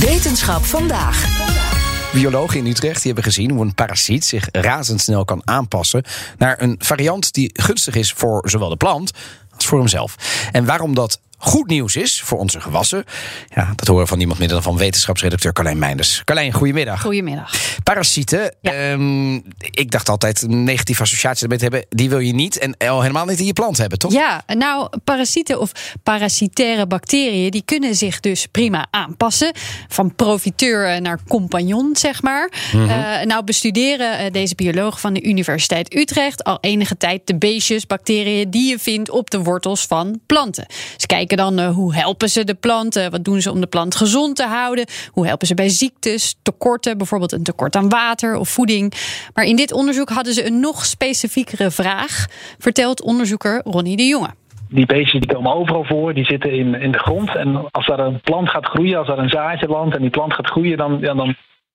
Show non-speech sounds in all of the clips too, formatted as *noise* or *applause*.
Wetenschap vandaag. Biologen in Utrecht die hebben gezien hoe een parasiet zich razendsnel kan aanpassen naar een variant die gunstig is voor zowel de plant als voor hemzelf. En waarom dat goed nieuws is voor onze gewassen, ja, dat horen we van niemand minder dan van wetenschapsredacteur Carlijn Meinders. Carlijn, goedemiddag. Goedemiddag. Parasieten, ehm, ik dacht altijd een negatieve associatie ermee te hebben, die wil je niet en al helemaal niet in je plant hebben, toch? Ja, nou, parasieten of parasitaire bacteriën, die kunnen zich dus prima aanpassen. Van profiteur naar compagnon, zeg maar. Eh, nou, bestuderen eh, deze biologen van de Universiteit Utrecht al enige tijd de beestjes, bacteriën die je vindt op de wortels van planten. Ze dan eh, hoe helpen ze de planten, wat doen ze om de plant gezond te houden, hoe helpen ze bij ziektes, tekorten, bijvoorbeeld een tekort aan water of voeding. Maar in dit onderzoek hadden ze een nog specifiekere vraag, vertelt onderzoeker Ronnie de Jonge. die beestjes die komen overal voor, die zitten in, in de grond. En als daar een plant gaat groeien, als daar een zaadje landt en die plant gaat groeien, dan, dan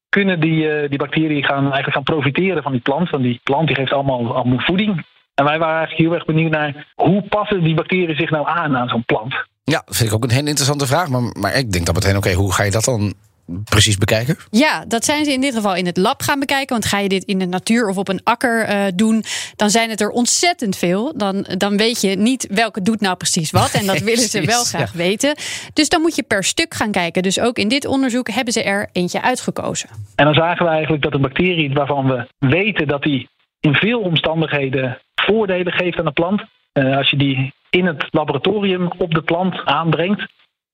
kunnen die, eh, die bacteriën gaan, eigenlijk gaan profiteren van die plant. Want die plant die geeft allemaal, allemaal voeding. En wij waren eigenlijk heel erg benieuwd naar hoe passen die bacteriën zich nou aan aan zo'n plant. Ja, dat vind ik ook een hele interessante vraag, maar, maar ik denk dat meteen, oké, hoe ga je dat dan precies bekijken? Ja, dat zijn ze in dit geval in het lab gaan bekijken. Want ga je dit in de natuur of op een akker eh, doen, dan zijn het er ontzettend veel. Dan, dan weet je niet welke doet nou precies wat. En dat *laughs* willen ze wel graag ja. weten. Dus dan moet je per stuk gaan kijken. Dus ook in dit onderzoek hebben ze er eentje uitgekozen. En dan zagen we eigenlijk dat een bacterie waarvan we weten dat die in veel omstandigheden voordelen geeft aan de plant. eh, als je die in het laboratorium op de plant aanbrengt,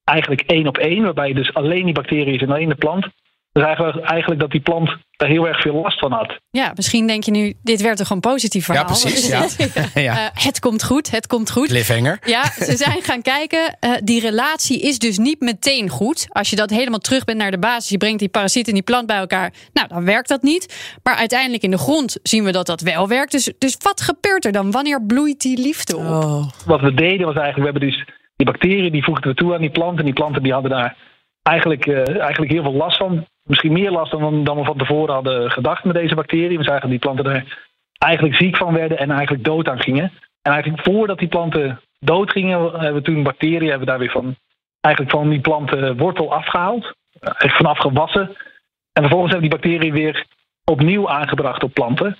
eigenlijk één op één, waarbij je dus alleen die bacteriën en alleen de plant. Dus eigenlijk, eigenlijk dat die plant daar heel erg veel last van had. Ja, misschien denk je nu, dit werd toch gewoon een positief verhaal. precies, Wat is ja. *laughs* *laughs* Ja. Eh, het komt goed, het komt goed. Cliffhanger. Ja, ze zijn *laughs* gaan kijken. Eh, die relatie is dus niet meteen goed. Als je dat helemaal terug bent naar de basis, je brengt die parasiet en die plant bij elkaar. Nou, dan werkt dat niet. Maar uiteindelijk in de grond zien we dat dat wel werkt. Dus, dus wat gebeurt er dan? Wanneer bloeit die liefde op? Wat we deden was eigenlijk, we hebben dus die bacteriën, die voegden we toe aan die planten. En die planten die hadden daar eigenlijk, eh, eigenlijk heel veel last van. Misschien meer last dan, dan we van tevoren hadden gedacht met deze bacteriën. We zagen dat die planten er eigenlijk ziek van werden en eigenlijk dood aan gingen. En eigenlijk voordat die planten dood gingen, hebben we toen bacteriën hebben daar weer van, eigenlijk van die planten wortel afgehaald. Vanaf gewassen. En vervolgens hebben die bacteriën weer opnieuw aangebracht op planten.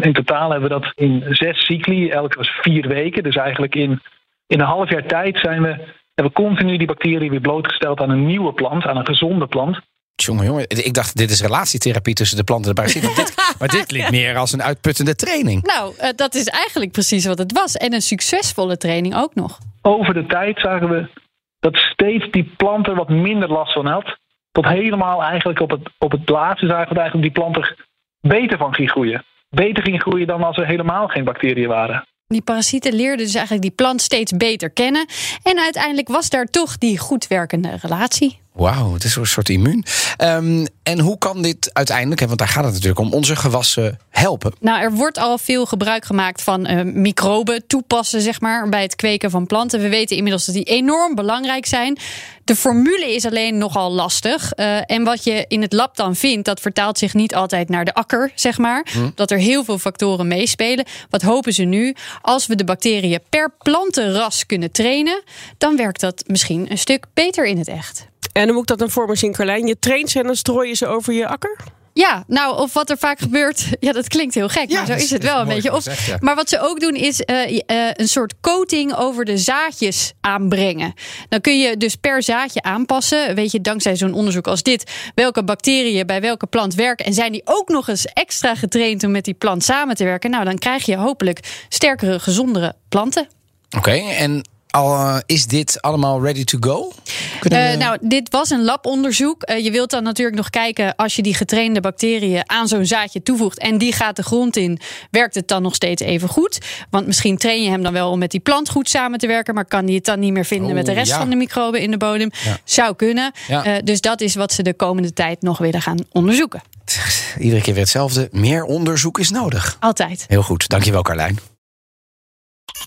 In totaal hebben we dat in zes cycli, elke was vier weken. Dus eigenlijk in, in een half jaar tijd zijn we, hebben we continu die bacteriën weer blootgesteld aan een nieuwe plant, aan een gezonde plant. Jongen, jongen, ik dacht dit is relatietherapie tussen de plant en de parasiet. Maar dit, maar dit klinkt meer als een uitputtende training. Nou, eh, dat is eigenlijk precies wat het was. En een succesvolle training ook nog. Over de tijd zagen we dat steeds die plant er wat minder last van had. Tot helemaal eigenlijk op het, op het laatste zagen we eigenlijk die plant er beter van ging groeien. Beter ging groeien dan als er helemaal geen bacteriën waren. Die parasieten leerden dus eigenlijk die plant steeds beter kennen. En uiteindelijk was daar toch die goed werkende relatie. Wauw, het is een soort immuun. Ehm, en hoe kan dit uiteindelijk, want daar gaat het natuurlijk om, onze gewassen helpen? Nou, er wordt al veel gebruik gemaakt van eh, microben toepassen, zeg maar, bij het kweken van planten. We weten inmiddels dat die enorm belangrijk zijn. De formule is alleen nogal lastig. Eh, en wat je in het lab dan vindt, dat vertaalt zich niet altijd naar de akker, zeg maar. Dat er heel veel factoren meespelen. Wat hopen ze nu? Als we de bacteriën per plantenras kunnen trainen, dan werkt dat misschien een stuk beter in het echt. En dan moet ik dat dan voor me zien, Carlijn. Je traint ze en dan strooi je ze over je akker? Ja, nou, of wat er vaak gebeurt. *laughs* Ja, dat klinkt heel gek, Ja, maar zo is het is wel een beetje. Of, gezegd, ja. Maar wat ze ook doen is eh, eh, een soort coating over de zaadjes aanbrengen. Dan kun je dus per zaadje aanpassen. Weet je, dankzij zo'n onderzoek als dit, welke bacteriën bij welke plant werken. En zijn die ook nog eens extra getraind om met die plant samen te werken? Nou, dan krijg je hopelijk sterkere, gezondere planten. Oké, en Al, eh, is dit allemaal ready to go? Eh, we- nou, dit was een labonderzoek. Eh, je wilt dan natuurlijk nog kijken als je die getrainde bacteriën aan zo'n zaadje toevoegt en die gaat de grond in, werkt het dan nog steeds even goed? Want misschien train je hem dan wel om met die plant goed samen te werken, maar kan hij het dan niet meer vinden Oh, met de rest ja. van de microben in de bodem? Ja. Zou kunnen. Ja. Dus dat is wat ze de komende tijd nog willen gaan onderzoeken. Iedere keer weer hetzelfde. Meer onderzoek is nodig. Altijd. Heel goed, dankjewel Carlijn.